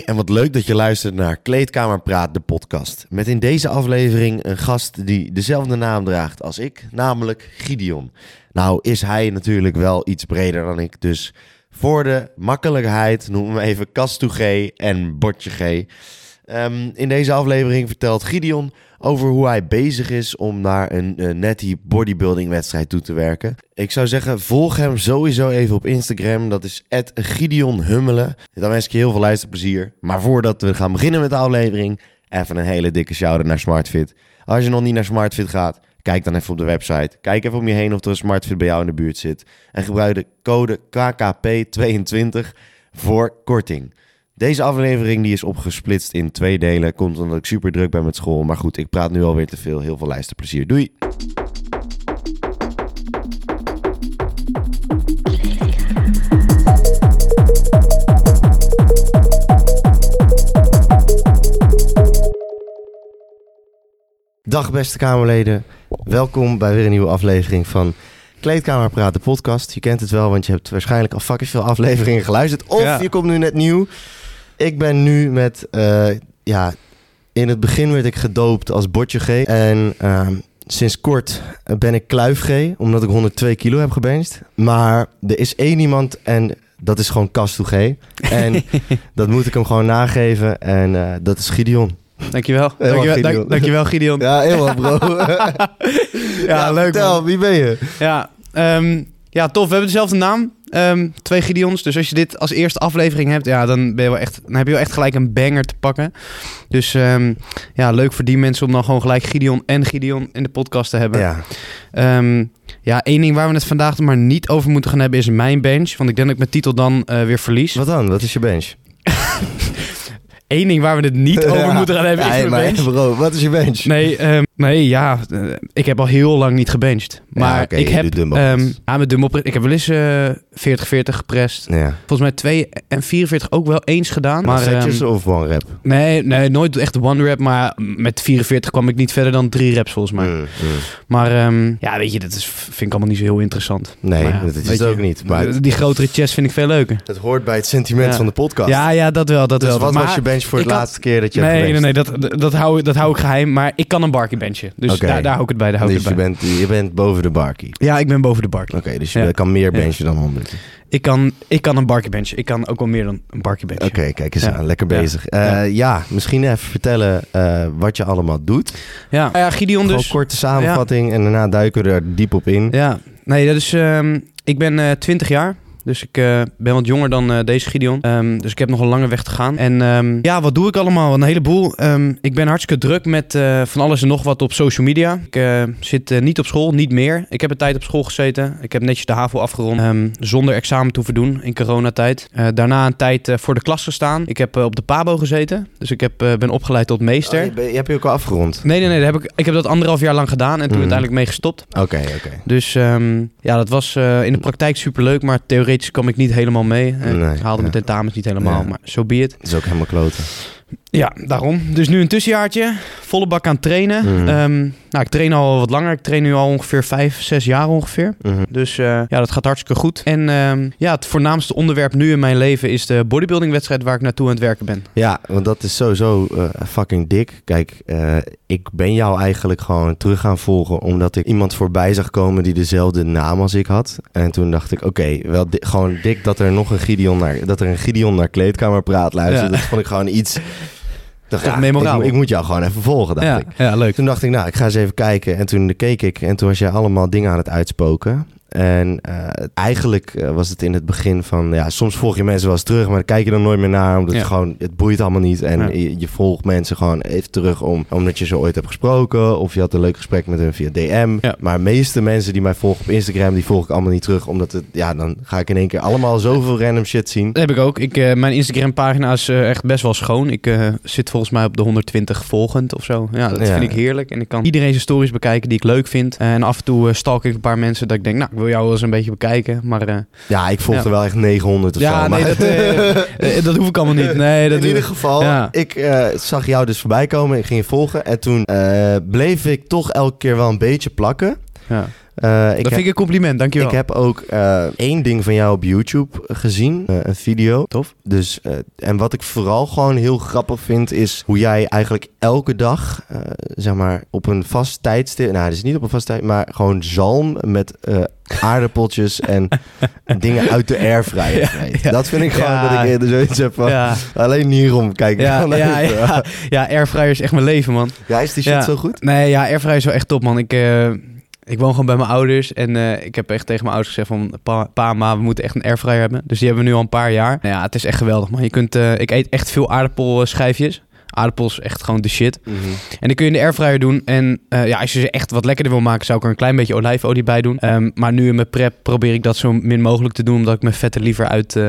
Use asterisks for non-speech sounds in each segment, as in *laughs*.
En wat leuk dat je luistert naar Kleedkamer Praat, de podcast. Met in deze aflevering een gast die dezelfde naam draagt als ik, namelijk Gideon. Nou is hij natuurlijk wel iets breder dan ik, dus voor de makkelijkheid noemen we even Kastu G en Botje G. Ehm, in deze aflevering vertelt Gideon over hoe hij bezig is om naar een uh, netty bodybuilding wedstrijd toe te werken. Ik zou zeggen, volg hem sowieso even op Instagram. Dat is Gideon Hummelen. Dan wens ik je heel veel luisterplezier. Maar voordat we gaan beginnen met de aflevering, even een hele dikke shout-out naar SmartFit. Als je nog niet naar SmartFit gaat, kijk dan even op de website. Kijk even om je heen of er een SmartFit bij jou in de buurt zit. En gebruik de code KKP22 voor korting. Deze aflevering die is opgesplitst in twee delen. Komt omdat ik super druk ben met school. Maar goed, ik praat nu alweer te veel. Heel veel luisterplezier. Doei! Dag beste Kamerleden. Welkom bij weer een nieuwe aflevering van Kleedkamer Praat, de podcast. Je kent het wel, want je hebt waarschijnlijk al fucking veel afleveringen geluisterd. Of Ja. je komt nu net nieuw. Ik ben nu met, eh, ja, in het begin werd ik gedoopt als Botje G. En ehm, sinds kort ben ik Kluif G, omdat ik 102 kilo heb gebenched. Maar er is één iemand en dat is gewoon Kastu G. En *laughs* dat moet ik hem gewoon nageven en eh, dat is Gideon. Dankjewel. Helemaal Dankjewel, Gideon. dank, dankjewel Gideon. Ja, Ja, helemaal bro. *laughs* leuk Vertel, man. wie ben je? Ja, ehm, ja, tof. We hebben dezelfde naam. Ehm, twee Gideons. Dus als je dit als eerste aflevering hebt, ja, dan, ben je wel echt, dan heb je wel echt gelijk een banger te pakken. Dus ehm, ja, leuk voor die mensen om dan gewoon gelijk Gideon en Gideon in de podcast te hebben. Ja, Ehm, ja, één ding waar we het vandaag maar niet over moeten gaan hebben is mijn bench. Want ik denk dat ik mijn titel dan eh, weer verlies. wat dan? Wat is je bench? *laughs* Eén ding waar we het niet *laughs* over Ja. moeten gaan hebben Ja, is mijn bench. bro, wat is je bench? Nee, nee, ja. eh, ik heb al heel lang niet gebenched. Maar ik heb... ehm, ja, met dumbbell press. Ik heb wel eens eh 40-40 geprest. Ja. Volgens mij 2 en 44 ook wel eens gedaan. Maar setjes ehm, of one rep? nee, nee, nooit echt one rep. Maar met 44 kwam ik niet verder dan drie reps volgens mij. Mm, mm. Maar ehm, ja, weet je, dat is, vind ik allemaal niet zo heel interessant. Nee, ja, dat is het ook niet. Maar Die grotere chest vind ik veel leuker. het hoort bij het sentiment van de podcast. Ja, ja, dat wel, dat dus wel. wat maar, was je bench voor de laatste keer dat je hebt Nee, nee, nee, dat, dat, dat, hou, dat hou ik geheim. Maar ik kan een barkie benchen. Dus daar, daar hou ik het bij. Daar hou ik Dus het je bij. bent, je bent boven de barkie. Ja, ik ben boven de barkie. Oké, dus je Ja. kan meer Ja. benchen dan 100. Ik kan, ik kan een barkie benchen. Ik kan ook wel meer dan een barkie benchen. Oké, kijk eens Ja. aan. Lekker Ja. bezig. Eh, ja. Ja. misschien even vertellen eh, wat je allemaal doet. Ja, ja Gideon dus. korte samenvatting en daarna duiken we er diep op in. Ja, nee, dat is. ehm, ik ben eh 20 jaar. Dus ik eh, ben wat jonger dan eh, deze Gideon. Ehm, dus ik heb nog een lange weg te gaan. En ehm, ja, wat doe ik allemaal? Een heleboel. Ehm, ik ben hartstikke druk met eh, van alles en nog wat op social media. Ik zit niet op school, niet meer. Ik heb een tijd op school gezeten. Ik heb netjes de HAVO afgerond. zonder examen te hoeven doen in coronatijd. Daarna een tijd voor de klas gestaan. Ik heb op de PABO gezeten. Dus ik heb, ben opgeleid tot meester. Oh, je, ben- je hebt je ook al afgerond? Nee, nee, nee. Dat heb ik, ik heb dat anderhalf jaar lang gedaan en toen Mhm. uiteindelijk mee gestopt. Oké, oké. Dus ja, dat was in de praktijk superleuk, maar theoretisch kwam ik niet helemaal mee. Nee, ik haalde mijn ja. tentamens niet helemaal, maar zo so be it. Is ook helemaal kloten. Ja, daarom. Dus nu een tussenjaartje, volle bak aan trainen. Mhm. Ehm, nou, ik train al wat langer. Ik train nu al ongeveer vijf, zes jaar ongeveer. Mhm. Dus eh, ja, dat gaat hartstikke goed. En ehm, ja, het voornaamste onderwerp nu in mijn leven is de bodybuilding-wedstrijd waar ik naartoe aan het werken ben. Ja, want dat is sowieso eh, fucking dik. Kijk, eh, ik ben jou eigenlijk gewoon terug gaan volgen omdat ik iemand voorbij zag komen die dezelfde naam als ik had. En toen dacht ik, oké, wel di- gewoon dik dat er nog een Gideon naar, dat er een Gideon naar kleedkamer praat luistert. Ja. Dat vond ik gewoon iets. Dacht, ja, memorabel. ik, ik moet jou gewoon even volgen, dacht Ja, ik. ja, leuk. Toen dacht ik, nou, ik ga eens even kijken. En toen keek ik en toen was jij allemaal dingen aan het uitspoken. En eh, eigenlijk eh, was het in het begin van, ja, soms volg je mensen wel eens terug, maar dan kijk je er nooit meer naar, omdat Ja. je gewoon, het boeit allemaal niet. En Ja. je, je volgt mensen gewoon even terug om, omdat je ze ooit hebt gesproken, of je had een leuk gesprek met hen via DM. Ja. Maar de meeste mensen die mij volgen op Instagram, die volg ik allemaal niet terug, omdat het, ja, dan ga ik in één keer allemaal zoveel random shit zien. Dat heb ik ook. Ik, eh, mijn Instagram-pagina is eh, echt best wel schoon. Ik zit volgens mij op de 120 volgend of zo. Ja, dat vind ik heerlijk. En ik kan iedereen zijn stories bekijken die ik leuk vind. En af en toe stalk ik een paar mensen dat ik denk, nou, wil jou wel eens een beetje bekijken. Maar eh, Ja, ik volg Ja. er wel echt 900 of ja, zo. nee, dat, eh, eh, dat hoef ik allemaal niet. Nee, dat *laughs* in ieder ik. geval, Ja. ik zag jou dus voorbij komen. Ik ging je volgen. En toen bleef ik toch elke keer wel een beetje plakken. Ja. Eh, ik dat heb- vind ik een compliment, dankjewel. Ik heb ook eh, één ding van jou op YouTube gezien, eh, een video. Tof. Dus, eh, en wat ik vooral gewoon heel grappig vind, is hoe jij eigenlijk elke dag, eh, zeg maar, op een vast tijdstip, nou, het is niet op een vast tijd, maar gewoon zalm met eh, aardappeltjes *laughs* en dingen uit de airfryer Ja, vreet. ja. Dat vind ik gewoon Ja. dat ik eerder zoiets heb van, ja, alleen hierom kijk ik ja, ja, ja, ja, airfryer is echt mijn leven, man. Ja, is die shit Ja. zo goed? Nee, ja, airfryer is wel echt top, man. Ik, eh, ik woon gewoon bij mijn ouders en eh, ik heb echt tegen mijn ouders gezegd van... Pa, pa, ma, we moeten echt een airfryer hebben. Dus die hebben we nu al een paar jaar. Nou ja, het is echt geweldig, man. Je kunt, eh, ik eet echt veel aardappelschijfjes. Aardappels echt gewoon de shit. Mhm. En die kun je in de airfryer doen. En eh, ja, als je ze echt wat lekkerder wil maken, zou ik er een klein beetje olijfolie bij doen. Ehm, maar nu in mijn prep probeer ik dat zo min mogelijk te doen, omdat ik mijn vetten liever uit,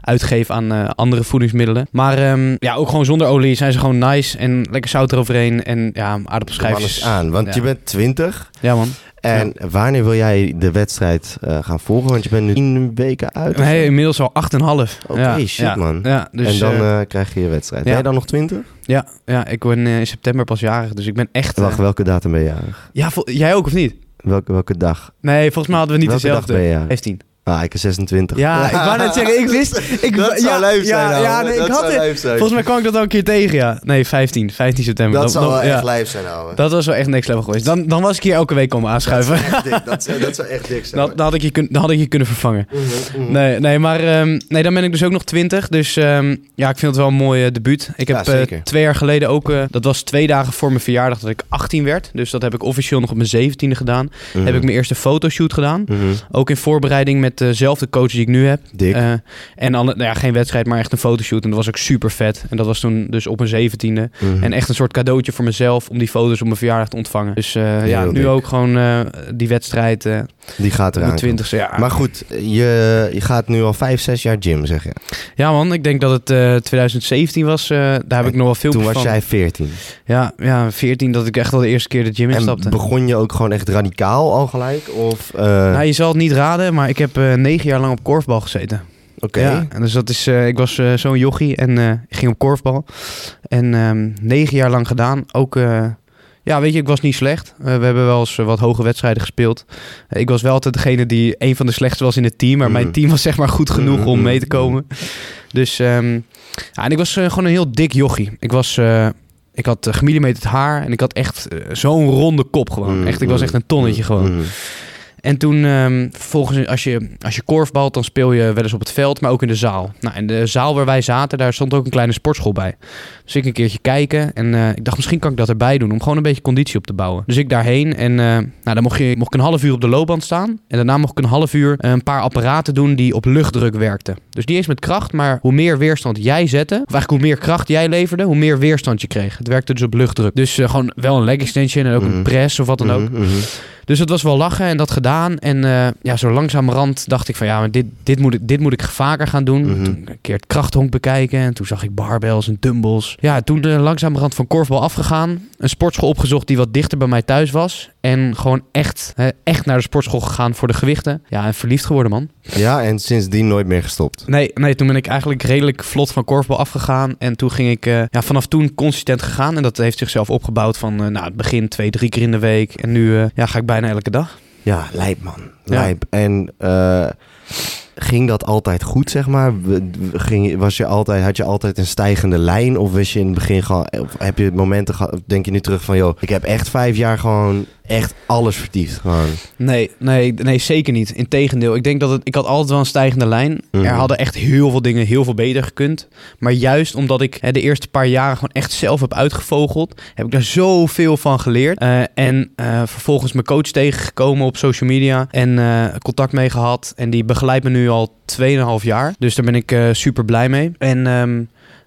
uitgeef aan andere voedingsmiddelen. Maar ehm, ja, ook gewoon zonder olie zijn ze gewoon nice en lekker zout eroverheen. En ja, aardappelschijfjes. is aan, want Ja. je bent 20 Ja, man. En wanneer wil jij de wedstrijd eh, gaan volgen? Want je bent nu 10 weken uit. Nee, inmiddels al 8,5. Oké, ja, shit, ja, man. Ja, dus, en dan eh, eh, krijg je je wedstrijd. Ben je dan nog 20? ja, ja, ik ben in september pas jarig, dus ik ben echt... Wacht, welke datum ben je jarig? ja, jij ook of niet? Welke, welke dag? Nee, volgens mij hadden we niet welke dag ben dezelfde. je jarig? 15. Ah, ik is 26. Ja, ik wou net zeggen, ik wist... *laughs* Ik, dat ja, zou zijn, ja, ja, nee, dat ik had zou het. lijf zijn. Volgens mij kwam ik dat al een keer tegen, ja. Nee, 15. 15 september. dat zou dan- wel ja. echt lijf zijn, ouwe. Dat was wel echt next level geweest. Dan, dan was ik hier elke week komen Dat aanschuiven. zou echt dik- dat, zou, dat zou echt dik *laughs* zijn. Dan, dan, had ik je kun, dan had ik je kunnen vervangen. Mhm, mhm. Nee, nee maar ehm, nee, dan ben ik dus ook nog 20. Dus ehm, ja, ik vind het wel een mooi debuut. Ik heb Ja, eh, twee jaar geleden ook... eh, dat was twee dagen voor mijn verjaardag dat ik 18 werd. Dus dat heb ik officieel nog op mijn 17e gedaan. Mhm. Heb ik mijn eerste fotoshoot gedaan. Ook in voorbereiding met dezelfde coach die ik nu heb. Dik. Eh, en nou ja, geen wedstrijd, maar echt een fotoshoot. En dat was ook super vet. En dat was toen dus op mijn zeventiende. Mhm. En echt een soort cadeautje voor mezelf om die foto's op mijn verjaardag te ontvangen. Dus eh, ja, nu dik. ook gewoon eh, die wedstrijd eh Die gaat eraan. mijn twintigste. Ja. Maar goed, je, je gaat nu al 5, 6 jaar gym, zeg je. ja man, ik denk dat het eh 2017 was. eh, daar heb ik nog wel veel Toen van. was jij 14. Ja, ja, 14 dat ik echt wel de eerste keer de gym En instapte. begon je ook gewoon echt radicaal al gelijk? Of, eh, Nou, je zal het niet raden, maar ik heb eh, negen jaar lang op korfbal gezeten. oké. Ja, en dus dat is, eh, ik was eh, zo'n jochie en eh, ging op korfbal. En ehm, negen jaar lang gedaan. Ook, eh, ja, weet je, ik was niet slecht. Eh, we hebben wel eens eh, wat hoge wedstrijden gespeeld. Eh, ik was wel altijd degene die een van de slechtste was in het team. Maar Mm. mijn team was zeg maar goed genoeg Mm, om mm, mee te mm. komen. Dus, ehm, ja, en ik was eh, gewoon een heel dik jochie. Ik was... eh, ik had gemillimeterd haar en ik had echt eh, zo'n ronde kop gewoon. Mm, echt, ik was mm, echt een tonnetje mm, gewoon. En toen, vervolgens, als je, als je korfbalt, dan speel je wel eens op het veld, maar ook in de zaal. Nou, in de zaal waar wij zaten, daar stond ook een kleine sportschool bij. Dus ik een keertje kijken en eh, ik dacht, misschien kan ik dat erbij doen, om gewoon een beetje conditie op te bouwen. Dus ik daarheen en eh, nou, dan mocht, je, mocht ik een half uur op de loopband staan. En daarna mocht ik een half uur een paar apparaten doen die op luchtdruk werkten. Dus niet eens met kracht, maar hoe meer weerstand jij zette, of eigenlijk hoe meer kracht jij leverde, hoe meer weerstand je kreeg. Het werkte dus op luchtdruk. Dus eh, gewoon wel een leg extension en ook Mhm. een press of wat dan ook. Mhm, mhm. Dus het was wel lachen en dat gedaan. En eh, ja, zo langzamerhand dacht ik van ja, maar dit, dit, moet, ik, dit moet ik vaker gaan doen. Mhm. Toen een keer het krachthonk bekijken. En toen zag ik barbells en dumbbells. Ja, toen uh, langzamerhand van korfbal afgegaan. Een sportschool opgezocht die wat dichter bij mij thuis was. En gewoon echt, hè, echt naar de sportschool gegaan voor de gewichten. Ja, en verliefd geworden man. Ja, en sindsdien nooit meer gestopt. Nee, nee, toen ben ik eigenlijk redelijk vlot van korfbal afgegaan. En toen ging ik eh, ja, vanaf toen consistent gegaan. En dat heeft zichzelf opgebouwd van eh, nou, het begin twee, drie keer in de week. En nu eh, ja, ga ik bijna elke dag. Ja, lijp man. Ja. Lijp. En eh, ging dat altijd goed, zeg maar? Ging, was je altijd, had je altijd een stijgende lijn? Of wist je in het begin gewoon... Of heb je momenten gehad... Denk je nu terug van... joh, ik heb echt vijf jaar gewoon echt alles vertiefd. Gewoon. Nee, nee, nee, zeker niet. Integendeel, ik denk dat het, ik had altijd wel een stijgende lijn. Mhm. Er hadden echt heel veel dingen heel veel beter gekund. Maar juist omdat ik hè, de eerste paar jaren gewoon echt zelf heb uitgevogeld, heb ik daar zoveel van geleerd. Eh, en eh, vervolgens mijn coach tegengekomen op social media en eh, contact mee gehad. En die begeleidt me nu al 2,5 jaar. Dus daar ben ik eh, super blij mee. En ehm,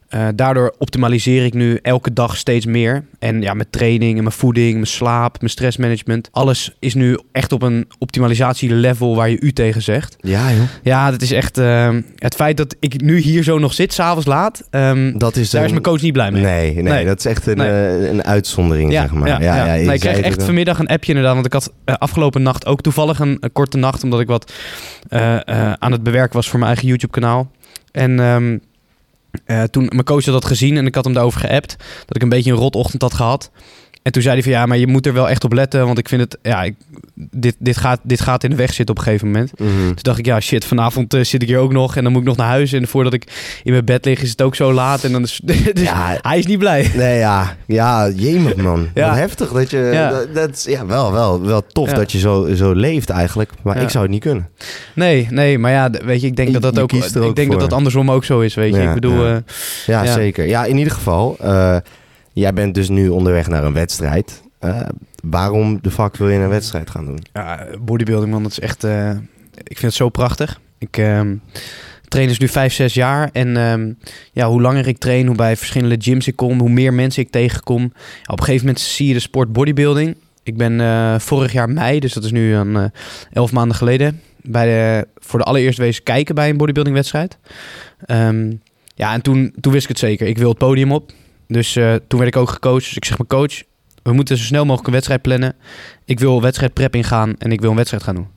eh, daardoor optimaliseer ik nu elke dag steeds meer. En ja, mijn training en mijn voeding, mijn slaap, mijn stressmanagement. Alles is nu echt op een optimalisatielevel waar je u tegen zegt. Ja, joh. Ja, dat is echt... ehm, het feit dat ik nu hier zo nog zit, s'avonds laat... ehm, Dat is daar is mijn coach niet blij mee. Nee, nee, Nee. dat is echt een, Nee. eh, een uitzondering, zeg maar. Ja, ja, nee, ik kreeg echt vanmiddag een appje inderdaad. Want ik had eh, afgelopen nacht ook toevallig een, een korte nacht... omdat ik wat aan het bewerken was voor mijn eigen YouTube-kanaal. En ehm, eh, toen mijn coach had dat gezien en ik had hem daarover geappt... dat ik een beetje een rotochtend had gehad... en toen zei hij van ja, maar je moet er wel echt op letten. Want ik vind het, ja, ik, dit, dit, gaat, dit gaat in de weg zitten op een gegeven moment. Mhm. Toen dacht ik, ja shit, vanavond eh, zit ik hier ook nog. En dan moet ik nog naar huis. En voordat ik in mijn bed lig is het ook zo laat. En dan is, *laughs* dus Ja. hij is niet blij. Nee, ja. Ja, jemig man. *laughs* Ja. Wat heftig dat je... Ja. Dat, ja, wel, wel, wel tof Ja. dat je zo, zo leeft eigenlijk. Maar Ja. ik zou het niet kunnen. Nee, nee, maar ja, weet je, ik denk Je- dat dat ook, er ik ook denk dat voor. dat andersom ook zo is, weet je. Ik bedoel, ja. eh, Ja, Ja. zeker. Ja, in ieder geval. eh, jij bent dus nu onderweg naar een wedstrijd. Eh, waarom de fuck wil je een wedstrijd gaan doen? Ja, bodybuilding, man, dat is echt. eh, ik vind het zo prachtig. Ik ehm, train dus nu vijf, zes jaar. En ehm, ja, hoe langer ik train, hoe bij verschillende gyms ik kom, hoe meer mensen ik tegenkom. Op een gegeven moment zie je de sport bodybuilding. Ik ben eh, vorig jaar mei, dus dat is nu een eh, elf maanden geleden, bij de, voor de allereerste wezen kijken bij een bodybuildingwedstrijd. Ehm, ja, en toen, toen wist ik het zeker. Ik wil het podium op. Dus eh, toen werd ik ook gecoacht. Dus ik zeg mijn coach, we moeten zo snel mogelijk een wedstrijd plannen. Ik wil wedstrijd prep ingaan en ik wil een wedstrijd gaan doen.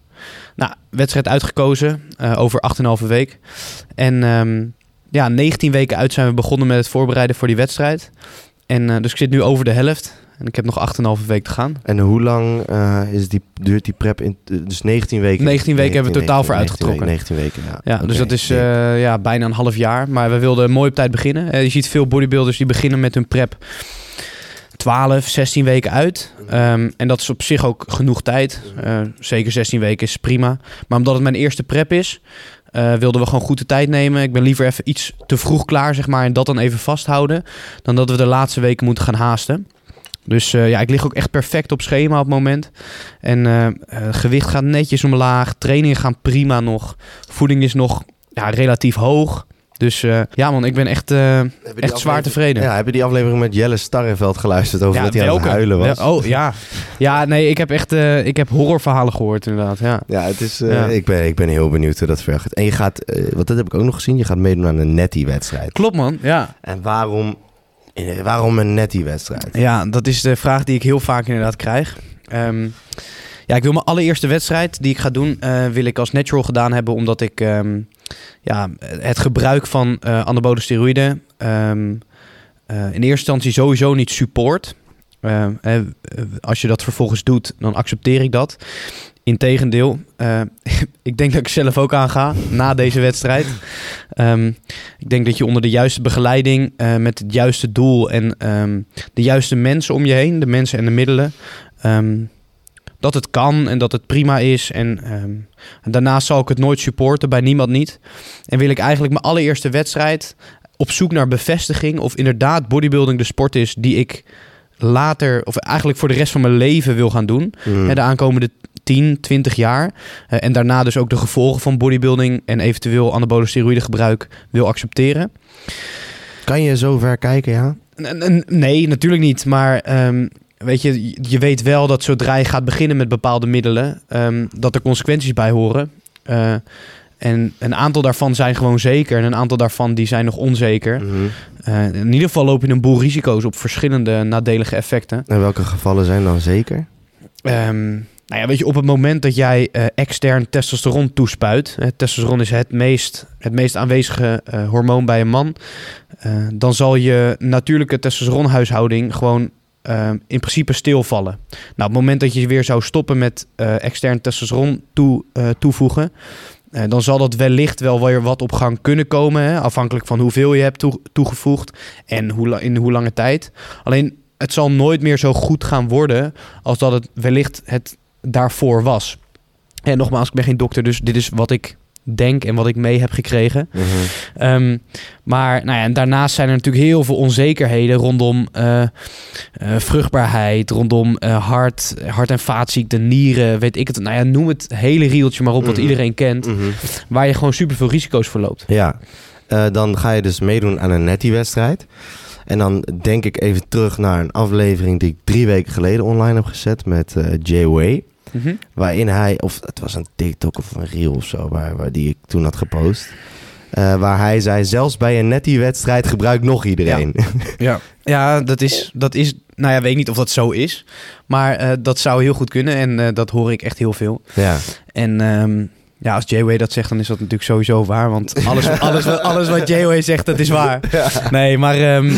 Nou, wedstrijd uitgekozen eh, over 8,5 week. En ehm, ja, 19 weken uit zijn we begonnen met het voorbereiden voor die wedstrijd. En eh, dus ik zit nu over de helft. En ik heb nog 8,5 week te gaan. En hoe lang eh, is die, duurt die prep? In, dus 19 weken? 19 weken hebben we totaal voor 19 uitgetrokken. 19 weken, ja. Ja, dus dat is eh, ja, bijna een half jaar. Maar we wilden mooi op tijd beginnen. Eh, je ziet veel bodybuilders die beginnen met hun prep 12, 16 weken uit. Ehm, en dat is op zich ook genoeg tijd. Zeker 16 weken is prima. Maar omdat het mijn eerste prep is, wilden we gewoon goed de tijd nemen. Ik ben liever even iets te vroeg klaar, zeg maar. En dat dan even vasthouden. Dan dat we de laatste weken moeten gaan haasten. Dus eh, ja, ik lig ook echt perfect op schema op het moment. En eh, eh, gewicht gaat netjes omlaag. Trainingen gaan prima nog. Voeding is nog ja, relatief hoog. Dus ja man, ik ben echt, echt zwaar tevreden. Ja, hebben die aflevering met Jelle Starreveld geluisterd over dat hij aan het huilen was? Wel- Oh ja. Ja, nee, ik heb echt ik heb horrorverhalen gehoord inderdaad. Ja. Ja, het is, Ja. Ik, ben, ik ben heel benieuwd hoe dat verder gaat. En je gaat, want dat heb ik ook nog gezien, je gaat meedoen aan een netty-wedstrijd. Klopt man, ja. En waarom, waarom een netty-wedstrijd? Ja, dat is de vraag die ik heel vaak inderdaad krijg. Ehm, ja, ik wil mijn allereerste wedstrijd die ik ga doen, eh, wil ik als natural gedaan hebben, omdat ik ehm, ja, het gebruik van eh anabole steroïden ehm, eh, in eerste instantie sowieso niet support. Ehm, eh, eh, als je dat vervolgens doet, dan accepteer ik dat. Integendeel, eh *laughs* ik denk dat ik zelf ook aanga na deze wedstrijd. Ehm, ik denk dat je onder de juiste begeleiding, eh, met het juiste doel en ehm, de juiste mensen om je heen, de mensen en de middelen, ehm, dat het kan en dat het prima is. Ehm, en daarnaast zal ik het nooit supporten, bij niemand niet. En wil ik eigenlijk mijn allereerste wedstrijd op zoek naar bevestiging of inderdaad bodybuilding de sport is die ik later, of eigenlijk voor de rest van mijn leven wil gaan doen. Hè, de aankomende 10, 20 jaar. Eh, en daarna dus ook de gevolgen van bodybuilding en eventueel anabole steroïden gebruik wil accepteren. Kan je zo ver kijken, ja? Nee, natuurlijk niet. Maar ehm, weet je, je weet wel dat zodra je gaat beginnen met bepaalde middelen, ehm, dat er consequenties bij horen. Eh, en een aantal daarvan zijn gewoon zeker en een aantal daarvan die zijn nog onzeker. Mhm. Eh, in ieder geval loop je een boel risico's op verschillende nadelige effecten. En welke gevallen zijn dan zeker? Ehm, nou ja, weet je, op het moment dat jij eh, extern testosteron toespuit, hè, testosteron is het meest, het meest aanwezige eh, hormoon bij een man, dan zal je natuurlijke testosteronhuishouding gewoon in principe stilvallen. Nou, op het moment dat je weer zou stoppen met extern testosteron toe, toevoegen, dan zal dat wellicht wel weer wat op gang kunnen komen, hè, afhankelijk van hoeveel je hebt toe- toegevoegd en hoe, in hoe lange tijd. Alleen het zal nooit meer zo goed gaan worden als dat het wellicht het daarvoor was. En nogmaals, ik ben geen dokter, dus dit is wat ik denk en wat ik mee heb gekregen. Mhm. Ehm, maar nou ja, en daarnaast zijn er natuurlijk heel veel onzekerheden rondom eh, eh, vruchtbaarheid, rondom eh, hart, hart- en vaatziekten, nieren, weet ik het. Nou ja, noem het hele rieltje maar op wat Mhm. iedereen kent, Mhm. waar je gewoon super veel risico's voor loopt. Ja, dan ga je dus meedoen aan een netty-wedstrijd. En dan denk ik even terug naar een aflevering die ik drie weken geleden online heb gezet met Jay Way. Mhm. Waarin hij, of het was een TikTok of een reel of zo, waar, waar die ik toen had gepost. Eh, waar hij zei, zelfs bij een netty-wedstrijd gebruikt nog iedereen. *laughs* Ja, ja dat, is, dat is, nou ja, weet niet of dat zo is, maar eh, dat zou heel goed kunnen en eh, dat hoor ik echt heel veel. Ja, En ehm, ja, als J-Way dat zegt, dan is dat natuurlijk sowieso waar. Want alles, *laughs* alles, wat- alles wat J-Way zegt, dat is waar. Nee, maar ehm,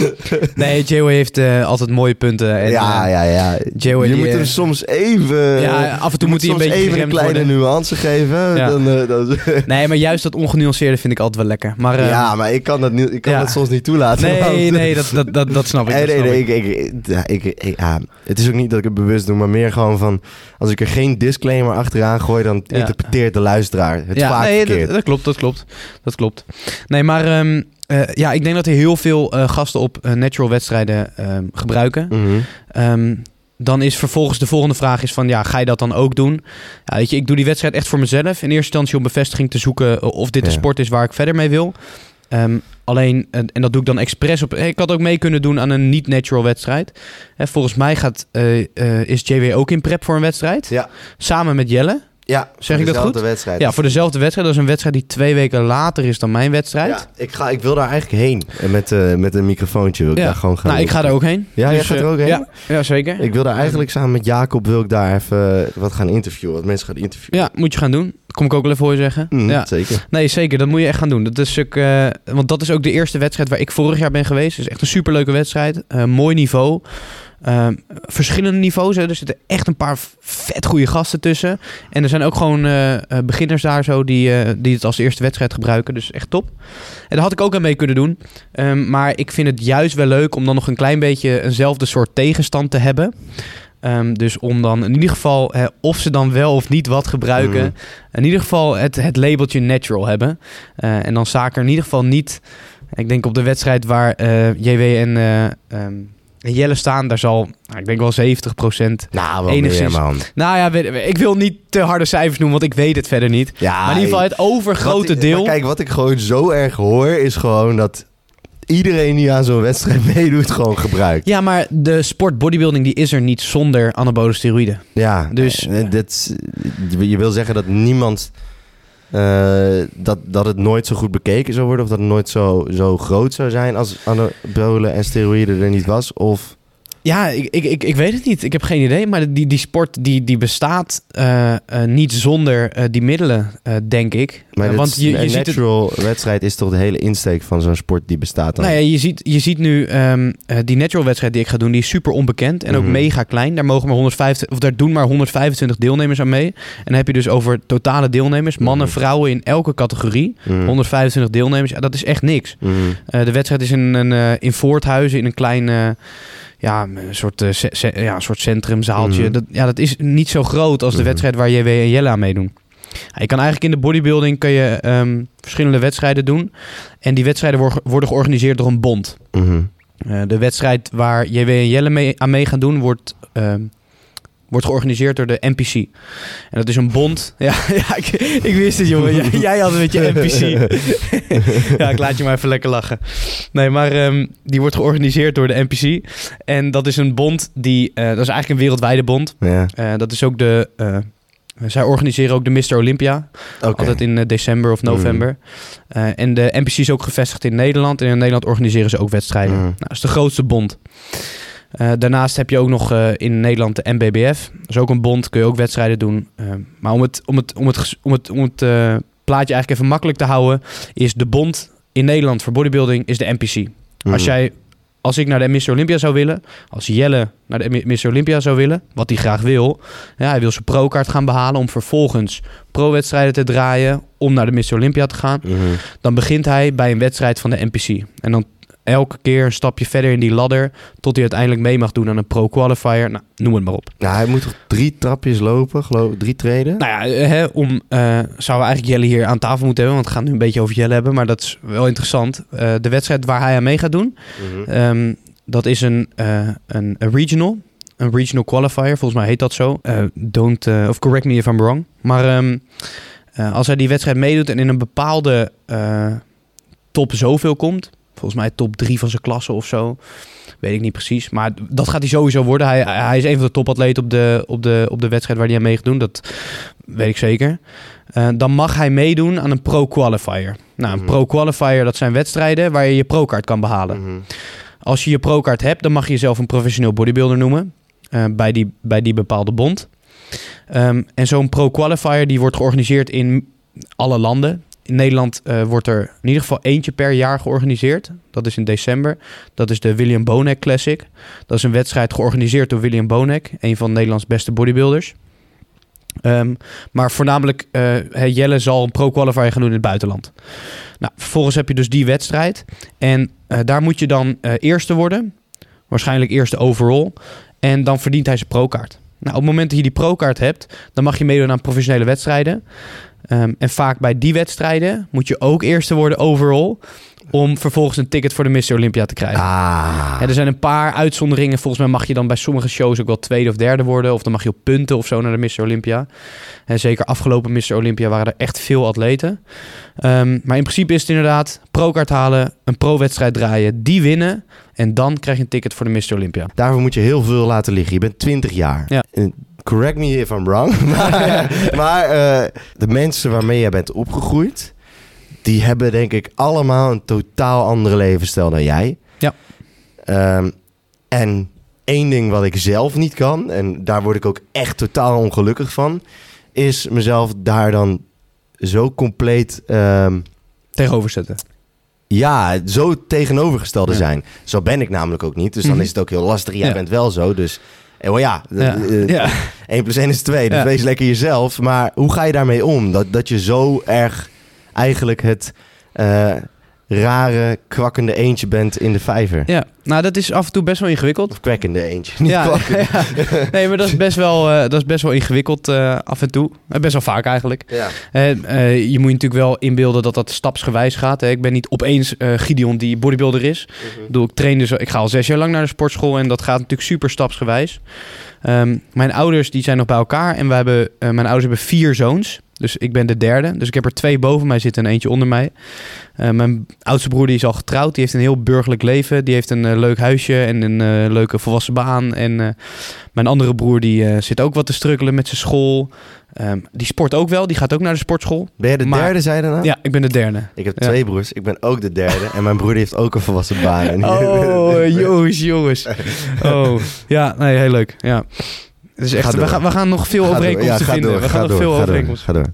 nee, J-Way heeft eh, altijd mooie punten. En, ja, eh, ja, ja. J-Way je die, moet eh, hem soms even... ja, af en toe moet hij een beetje even een kleine worden. nuance geven. Ja. Dan, dan, *laughs* Nee, maar juist dat ongenuanceerde vind ik altijd wel lekker. Maar, ja, maar ik kan dat, niet, ik kan ja. dat soms niet toelaten. nee, want- nee, dat, dat, dat, dat snap ik. Nee, nee, nee, ik. ik, ja, ik, ja, het is ook niet dat ik het bewust doe, maar meer gewoon van... Als ik er geen disclaimer achteraan gooi, dan interpreteert de luisteraar het vaak nee, verkeerd. dat, dat klopt, dat klopt. Dat klopt. Nee, maar ehm, eh, ja, ik denk dat er heel veel eh, gasten op eh, natural wedstrijden ehm, gebruiken. Mhm. Ehm, dan is vervolgens de volgende vraag is van, ja, ga je dat dan ook doen? Ja, weet je, ik doe die wedstrijd echt voor mezelf. In eerste instantie om bevestiging te zoeken of dit de Ja. sport is waar ik verder mee wil. Alleen, en dat doe ik dan expres op... Ik had ook mee kunnen doen aan een niet-natural wedstrijd. Volgens mij gaat, is JW ook in prep voor een wedstrijd. Ja. Samen met Jelle. Ja, Zeg ik dat goed? wedstrijd. Ja, voor dezelfde wedstrijd. Dat is een wedstrijd die twee weken later is dan mijn wedstrijd. Ja, ik, ga, ik wil daar eigenlijk heen. En met, eh, met een microfoontje wil ik Ja. daar gewoon gaan nou, ik ga er ook heen. Ja, jij Dus, gaat er eh, ook heen? Ja, ja zeker. Ik wil daar eigenlijk samen met Jacob wil ik daar even eh, wat gaan interviewen. Wat mensen gaan interviewen. Ja, moet je gaan doen. Dat kom ik ook wel even voor je zeggen. Mm, ja. Zeker. Nee, zeker. Dat moet je echt gaan doen. Dat is ook, want dat is ook de eerste wedstrijd waar ik vorig jaar ben geweest. Het is echt een superleuke wedstrijd. Mooi niveau. Eh, verschillende niveaus. Hè. Er zitten echt een paar vet goede gasten tussen. En er zijn ook gewoon eh, eh, beginners daar zo die, eh, die het als eerste wedstrijd gebruiken. Dus echt top. En daar had ik ook aan mee kunnen doen. Ehm, maar ik vind het juist wel leuk om dan nog een klein beetje eenzelfde soort tegenstand te hebben. Ehm, dus om dan in ieder geval, hè, of ze dan wel of niet wat gebruiken, Mhm. in ieder geval het, het labeltje natural hebben. En dan zaken in ieder geval niet, ik denk op de wedstrijd waar JW en ehm, en Jelle staan, daar zal, nou, ik denk wel 70 Nou, wel Enigszins. meer, man. Nou ja, weet- ik wil niet te harde cijfers noemen, want ik weet het verder niet. Ja, maar in ieder geval het overgrote wat- deel. kijk, wat ik gewoon zo erg hoor, is gewoon dat iedereen die aan zo'n wedstrijd *laughs* meedoet, gewoon gebruikt. Ja, maar de sport bodybuilding die is er niet zonder anabole steroïden. Ja, Dus- eh, dit, je wil zeggen dat niemand. Eh, dat, dat het nooit zo goed bekeken zou worden, of dat het nooit zo, zo groot zou zijn als anabolen en steroïden er niet was? Of. Ja, ik, ik, ik, ik weet het niet. Ik heb geen idee. Maar die, die sport die, die bestaat eh, eh, niet zonder eh, die middelen, denk ik. Maar want je, je een ziet het. natural wedstrijd is toch de hele insteek van zo'n sport die bestaat dan? Nou ja, je ziet, je ziet nu ehm, eh, die natural wedstrijd die ik ga doen, die is super onbekend en ook Mhm. mega klein. Daar mogen maar 150, of daar doen maar 125 deelnemers aan mee. En dan heb je dus over totale deelnemers, mannen, Mhm. vrouwen in elke categorie. Mhm. 125 deelnemers, ja, dat is echt niks. Mhm. De wedstrijd is in, een, in Voorthuizen, in een klein ja, een soort, ce- ce- ja, een soort centrumzaaltje. Mhm. Dat, ja, dat is niet zo groot als de Mhm. wedstrijd waar JW en Jelle aan meedoen. Je kan eigenlijk in de bodybuilding kan je, ehm, verschillende wedstrijden doen. En die wedstrijden worden, worden georganiseerd door een bond. Mhm. Eh, de wedstrijd waar JW en Jelle mee, aan mee gaan doen, wordt, ehm, wordt georganiseerd door de NPC. En dat is een bond. *laughs* Ja, ja ik, ik wist het, jongen. Jij, jij had het met je NPC. *laughs* ja, ik laat je maar even lekker lachen. Nee, maar ehm, die wordt georganiseerd door de NPC. En dat is een bond die... eh, dat is eigenlijk een wereldwijde bond. Ja, Eh, dat is ook de... eh, zij organiseren ook de Mr. Olympia. oké. Altijd in december of november. Mhm. Eh, en de NPC is ook gevestigd in Nederland. En in Nederland organiseren ze ook wedstrijden. Mhm. Nou, dat is de grootste bond. Eh, daarnaast heb je ook nog eh, in Nederland de NBBF. Dat is ook een bond, kun je ook wedstrijden doen. Eh, maar om het, om het, om het, om het, om het plaatje eigenlijk even makkelijk te houden... is de bond in Nederland voor bodybuilding is de NPC. Mhm. Als jij... Als ik naar de Mr. Olympia zou willen, als Jelle naar de Mi- Mr. Olympia zou willen, wat hij graag wil, ja, hij wil zijn pro-kaart gaan behalen om vervolgens pro-wedstrijden te draaien om naar de Mr. Olympia te gaan Mhm. dan begint hij bij een wedstrijd van de NPC. En dan elke keer een stapje verder in die ladder... tot hij uiteindelijk mee mag doen aan een pro-qualifier. Nou, noem het maar op. Nou, hij moet toch drie trapjes lopen, geloof drie treden? Nou ja, eh, hè, om, eh, zouden we eigenlijk Jelle hier aan tafel moeten hebben... want we gaan nu een beetje over Jelle hebben... maar dat is wel interessant. Eh, de wedstrijd waar hij aan mee gaat doen... Mhm. ehm, dat is een, een, een regional... Een regional qualifier, volgens mij heet dat zo. Don't, of correct me if I'm wrong. Maar ehm, eh, als hij die wedstrijd meedoet en in een bepaalde top zoveel komt... volgens mij top drie van zijn klasse of zo... weet ik niet precies. Maar dat gaat hij sowieso worden. Hij, hij is een van de topatleten op de, op, de, op de wedstrijd waar hij aan mee gaat doen. Dat weet ik zeker. Eh, dan mag hij meedoen aan een pro-qualifier. Nou, een Mhm. pro-qualifier, dat zijn wedstrijden waar je je pro-kaart kan behalen. Mhm. Als je je pro-kaart hebt, dan mag je jezelf een professioneel bodybuilder noemen. eh, bij, die, bij die bepaalde bond. Ehm, en zo'n pro-qualifier die wordt georganiseerd in alle landen. In Nederland eh, wordt er in ieder geval eentje per jaar georganiseerd. Dat is in december. Dat is de William Bonek Classic. Dat is een wedstrijd georganiseerd door William Bonek, een van Nederlands beste bodybuilders. Ehm, maar voornamelijk, uh, Jelle zal een pro-qualifier gaan doen in het buitenland. Nou, vervolgens heb je dus die wedstrijd. En uh, daar moet je dan eerste worden. Waarschijnlijk eerste overall. En dan verdient hij zijn pro-kaart. Nou, op het moment dat je die pro-kaart hebt, dan mag je meedoen aan professionele wedstrijden. Um, en vaak bij die wedstrijden moet je ook eerste worden overall om vervolgens een ticket voor de Mr. Olympia te krijgen. Ah. Ja, er zijn een paar uitzonderingen. Volgens mij mag je dan bij sommige shows ook wel tweede of derde worden. Of dan mag je op punten of zo naar de Mr. Olympia. En zeker afgelopen Mr. Olympia waren er echt veel atleten. Um, maar in principe is het inderdaad pro-kaart halen, een pro-wedstrijd draaien, die winnen. En dan krijg je een ticket voor de Mr. Olympia. Daarvoor moet je heel veel laten liggen. Je bent 20 jaar. Ja. Correct me if I'm wrong. *laughs* maar *laughs* maar uh, de mensen waarmee jij bent opgegroeid die hebben denk ik allemaal een totaal andere levensstijl dan jij. Ja. Um, en één ding wat ik zelf niet kan, en daar word ik ook echt totaal ongelukkig van, is mezelf daar dan zo compleet um, tegenover zetten. Ja, zo tegenovergestelde ja. zijn. Zo ben ik namelijk ook niet. Dus dan mm -hmm. is het ook heel lastig. Jij ja. bent wel zo, dus... Oh ja, ja. Uh, ja. 1 plus 1 is 2. Dus wees lekker jezelf. Maar hoe ga je daarmee om? Dat, dat je zo erg eigenlijk het uh, rare, kwakkende eentje bent in de vijver. Ja, nou dat is af en toe best wel ingewikkeld. Of kwekkende eentje. Niet ja, *laughs* ja, nee, maar dat is best wel, uh, dat is best wel ingewikkeld uh, af en toe. best wel vaak eigenlijk. Ja. je moet je natuurlijk wel inbeelden dat dat stapsgewijs gaat. Hè. Ik ben niet opeens Gideon die bodybuilder is. Mm -hmm. ik, bedoel, ik train dus, ik ga al zes jaar lang naar de sportschool en dat gaat natuurlijk super stapsgewijs. Um, mijn ouders die zijn nog bij elkaar en we hebben, mijn ouders hebben vier zoons. Dus ik ben de derde. Dus ik heb er twee boven mij zitten en eentje onder mij. Uh, mijn oudste broer die is al getrouwd. Die heeft een heel burgerlijk leven. Die heeft een uh, leuk huisje en een uh, leuke volwassen baan. En mijn andere broer die zit ook wat te strukkelen met zijn school. Um, die sport ook wel. Die gaat ook naar de sportschool. Ben je de Maar- derde, zei je daarna? Ja, ik ben de derde. Ik heb Ja. twee broers. Ik ben ook de derde. en mijn broer heeft ook een volwassen baan. *laughs* Oh, jongens, jongens. *laughs* Oh, ja, nee, heel leuk. Ja. Dus echt, we, gaan, we gaan nog veel Ga overeenkomsten Ja, vinden. door, we ga gaan nog door, veel ga overeenkomsten door.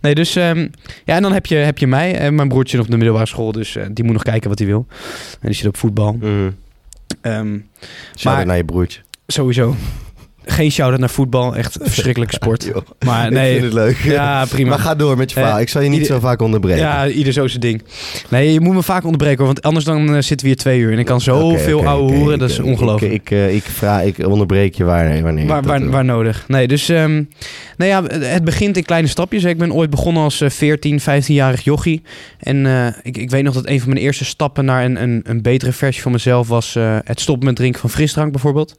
Nee, dus ehm, ja, en dan heb je, heb je mij en mijn broertje op de middelbare school. Dus eh, die moet nog kijken wat hij wil. En die zit op voetbal. Mm. Shout-out Maar- naar je broertje. sowieso. Geen shout-out naar voetbal. Echt een *laughs* verschrikkelijke sport. Maar Ik nee, vind het leuk. ja, prima. Maar ga door met je Eh, verhaal. Ik zal je niet ieder- zo vaak onderbreken. Ja, ieder zo zijn ding. Nee, je moet me vaak onderbreken, hoor, want anders dan eh, zitten we hier twee uur. En ik kan zoveel ouwe hoeren, Ik, dat is eh, ongelooflijk. Ik, ik, eh, ik, vraag, ik onderbreek je waar, wanneer. Waar, waar, waar nodig. Nee, dus ehm, nou ja, het begint in kleine stapjes. Ik ben ooit begonnen als eh, 14, 15-jarig jochie. En eh, ik, ik weet nog dat een van mijn eerste stappen naar een, een, een betere versie van mezelf was eh, het stoppen met drinken van frisdrank bijvoorbeeld.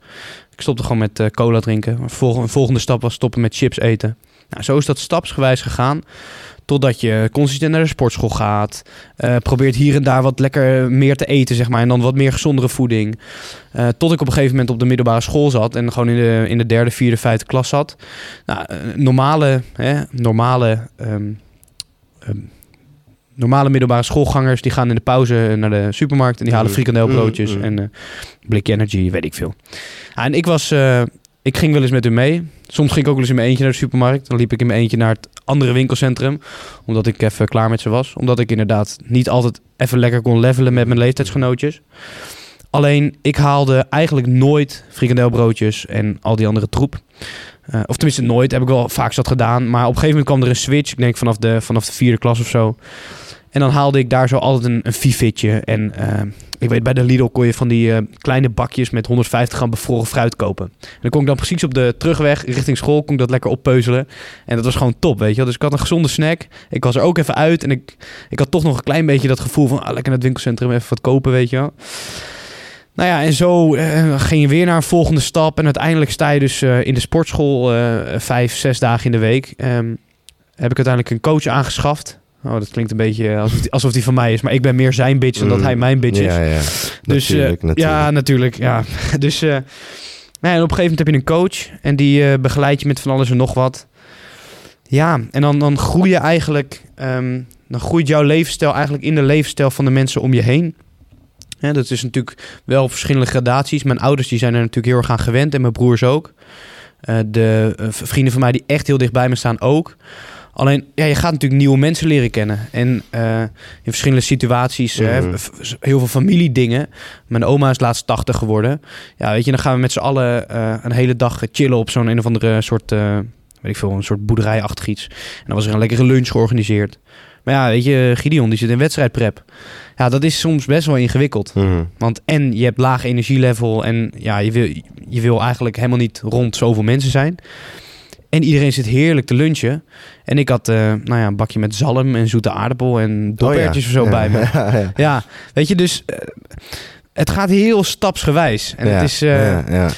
Ik stopte gewoon met eh, cola drinken. Een volgende, volgende stap was stoppen met chips eten. Nou, zo is dat stapsgewijs gegaan. Totdat je consistent naar de sportschool gaat. eh, probeert hier en daar wat lekker meer te eten, zeg maar. En dan wat meer gezondere voeding. Eh, tot ik op een gegeven moment op de middelbare school zat. En gewoon in de, in de derde, vierde, vijfde klas zat. Nou, normale, hè, normale, ehm, ehm, normale middelbare schoolgangers... die gaan in de pauze naar de supermarkt... en die halen Mm, frikandelbroodjes mm, mm. en eh blikje energy, weet ik veel. Ah, en ik was... eh, ik ging wel eens met hun mee. Soms ging ik ook wel eens in mijn eentje naar de supermarkt. Dan liep ik in mijn eentje naar het andere winkelcentrum. Omdat ik even klaar met ze was. Omdat ik inderdaad niet altijd even lekker kon levelen met mijn leeftijdsgenootjes. Alleen, ik haalde eigenlijk nooit frikandelbroodjes en al die andere troep. Eh, of tenminste nooit, heb ik wel vaak zat gedaan. Maar op een gegeven moment kwam er een switch. Ik denk vanaf de, vanaf de vierde klas of zo. En dan haalde ik daar zo altijd een, een Fifitje. En eh, ik weet, bij de Lidl kon je van die eh, kleine bakjes met 150 gram bevroren fruit kopen. En dan kon ik dan precies op de terugweg richting school, kon ik dat lekker oppeuzelen. En dat was gewoon top, weet je wel. Dus ik had een gezonde snack. Ik was er ook even uit en ik, ik had toch nog een klein beetje dat gevoel van... Ah, lekker naar het winkelcentrum even wat kopen, weet je wel. Nou ja, en zo eh, ging je weer naar een volgende stap. En uiteindelijk sta je dus in de sportschool vijf, zes dagen in de week. Ehm, heb ik uiteindelijk een coach aangeschaft. Oh, dat klinkt een beetje alsof die, alsof die van mij is. Maar ik ben meer zijn bitch dan dat Mm. hij mijn bitch is. Ja, ja. Dus eh, natuurlijk, natuurlijk. ja, natuurlijk. *laughs* Ja. dus eh, nou ja, en op een gegeven moment heb je een coach en die eh, begeleidt je met van alles en nog wat. Ja, en dan, dan groei je eigenlijk, ehm, dan groeit jouw levensstijl eigenlijk in de levensstijl van de mensen om je heen. Hè, dat is natuurlijk wel verschillende gradaties. Mijn ouders die zijn er natuurlijk heel erg aan gewend en mijn broers ook. Eh, de eh, vrienden van mij die echt heel dicht bij me staan ook. Alleen, ja, je gaat natuurlijk nieuwe mensen leren kennen. En eh, in verschillende situaties, hè, Mhm. heel veel familiedingen. Mijn oma is laatst 80 geworden. Ja, weet je, dan gaan we met z'n allen eh, een hele dag chillen op zo'n een of andere soort, eh, weet ik veel, een soort boerderijachtig iets. En dan was er een lekkere lunch georganiseerd. Maar ja, weet je, Gideon die zit in wedstrijdprep. Ja, dat is soms best wel ingewikkeld. Mhm. Want en je hebt laag energielevel en ja, je wil, je wil eigenlijk helemaal niet rond zoveel mensen zijn. En iedereen zit heerlijk te lunchen. En ik had eh, nou ja, een bakje met zalm en zoete aardappel en dopertjes Oh ja. of zo bij me. *laughs* Ja, weet je, dus eh, het gaat heel stapsgewijs. En het is, eh, ja, ja,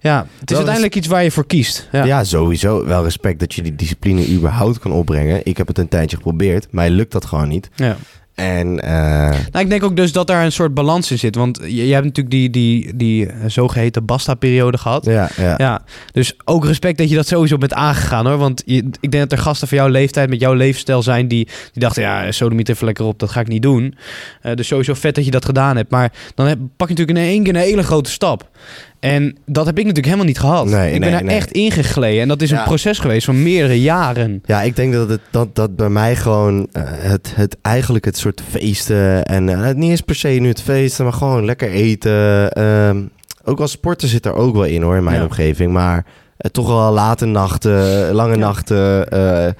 ja. het is is- uiteindelijk iets waar je voor kiest. Ja. Ja. sowieso. Wel respect dat je die discipline überhaupt kan opbrengen. Ik heb het een tijdje geprobeerd. Mij lukt dat gewoon niet. Ja. En eh, Nou, ik denk ook dus dat daar een soort balans in zit. Want je, je hebt natuurlijk die, die, die eh, zogeheten basta-periode gehad. ja, ja. Ja, dus ook respect dat je dat sowieso bent aangegaan hoor. Want je, ik denk dat er gasten van jouw leeftijd met jouw levensstijl zijn die, die dachten, ja, sodomiet even lekker op, dat ga ik niet doen. Eh, dus sowieso vet dat je dat gedaan hebt. Maar dan heb, pak je natuurlijk in één keer een hele grote stap. En dat heb ik natuurlijk helemaal niet gehad. Nee, ik ben nee, nee. echt ingegleden. En dat is Ja. een proces geweest van meerdere jaren. Ja, ik denk dat het dat, dat bij mij gewoon eh, het, het eigenlijk het soort feesten en eh, niet eens per se nu het feesten, maar gewoon lekker eten. ehm, ook als sporten zit er ook wel in hoor in mijn Ja. omgeving, maar eh, toch wel late nachten, lange Ja. nachten, eh,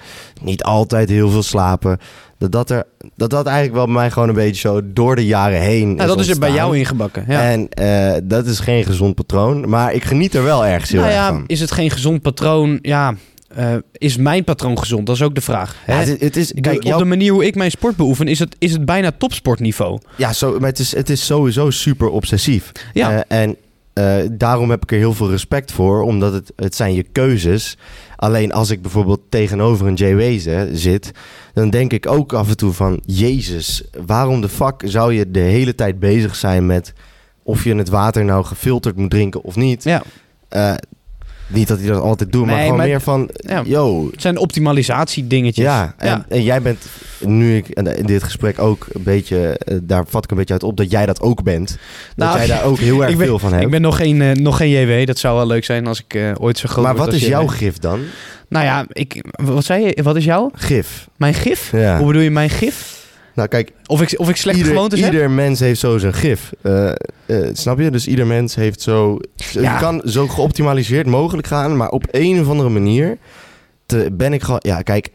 niet altijd heel veel slapen. Dat dat, er, dat dat eigenlijk wel bij mij gewoon een beetje zo door de jaren heen. Nou, dat is er bij jou ingebakken. Ja. En eh, dat is geen gezond patroon, maar ik geniet er wel ergens heel nou erg ja, van. is het geen gezond patroon? Ja, eh, is mijn patroon gezond? Dat is ook de vraag. Ja, hè? het, het is, Kijk, op de manier hoe ik mijn sport beoefen, is het, is het bijna topsportniveau. Ja, zo, maar het is, het is sowieso super obsessief. Ja. Eh, en eh, daarom heb ik er heel veel respect voor, omdat het, het zijn je keuzes. Alleen als ik bijvoorbeeld tegenover een Wezen zit, dan denk ik ook af en toe van... Jezus, waarom de fuck zou je de hele tijd bezig zijn met of je het water nou gefilterd moet drinken of niet? Ja. Eh, niet dat hij dat altijd doet, maar gewoon maar- meer van... Ja. Yo, Het zijn optimalisatiedingetjes. ja, en, Ja. en jij bent nu ik in dit gesprek ook een beetje, eh, daar vat ik een beetje uit op dat jij dat ook bent. Nou, dat jij daar *laughs* ook heel erg ben- veel van hebt. Ik ben nog geen, eh, nog geen JW. Dat zou wel leuk zijn als ik eh, ooit zo groot maar wat is JW. jouw gif dan? Nou ja, ik, wat zei je? Wat is jouw? Gif. Mijn gif? Ja. Hoe bedoel je mijn gif? Nou kijk, Of ik, of ik slechte ieder, gewoontes heb? ieder mens heeft zo zijn gif. Eh, eh, snap je? Dus ieder mens heeft zo... Ja. Je kan zo geoptimaliseerd mogelijk gaan, maar op een of andere manier te, ben ik gewoon... Ja, kijk,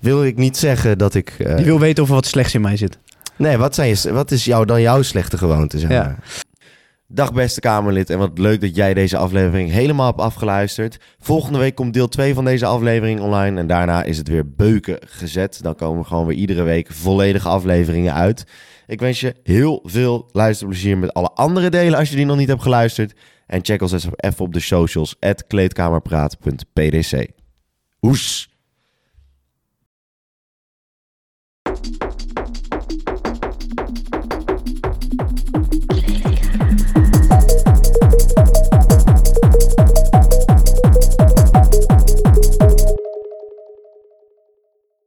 wil ik niet zeggen dat ik... eh, Je wil weten of er wat slechts in mij zit. Nee, wat, zijn je, wat is jou, dan jouw slechte gewoonte? Zeg Ja. Dag beste Kamerlid en wat leuk dat jij deze aflevering helemaal hebt afgeluisterd. Volgende week komt deel 2 van deze aflevering online en daarna is het weer beuken gezet. Dan komen gewoon weer iedere week volledige afleveringen uit. Ik wens je heel veel luisterplezier met alle andere delen als je die nog niet hebt geluisterd. En check ons even op de socials, kleedkamerpraat.pdc. Oes!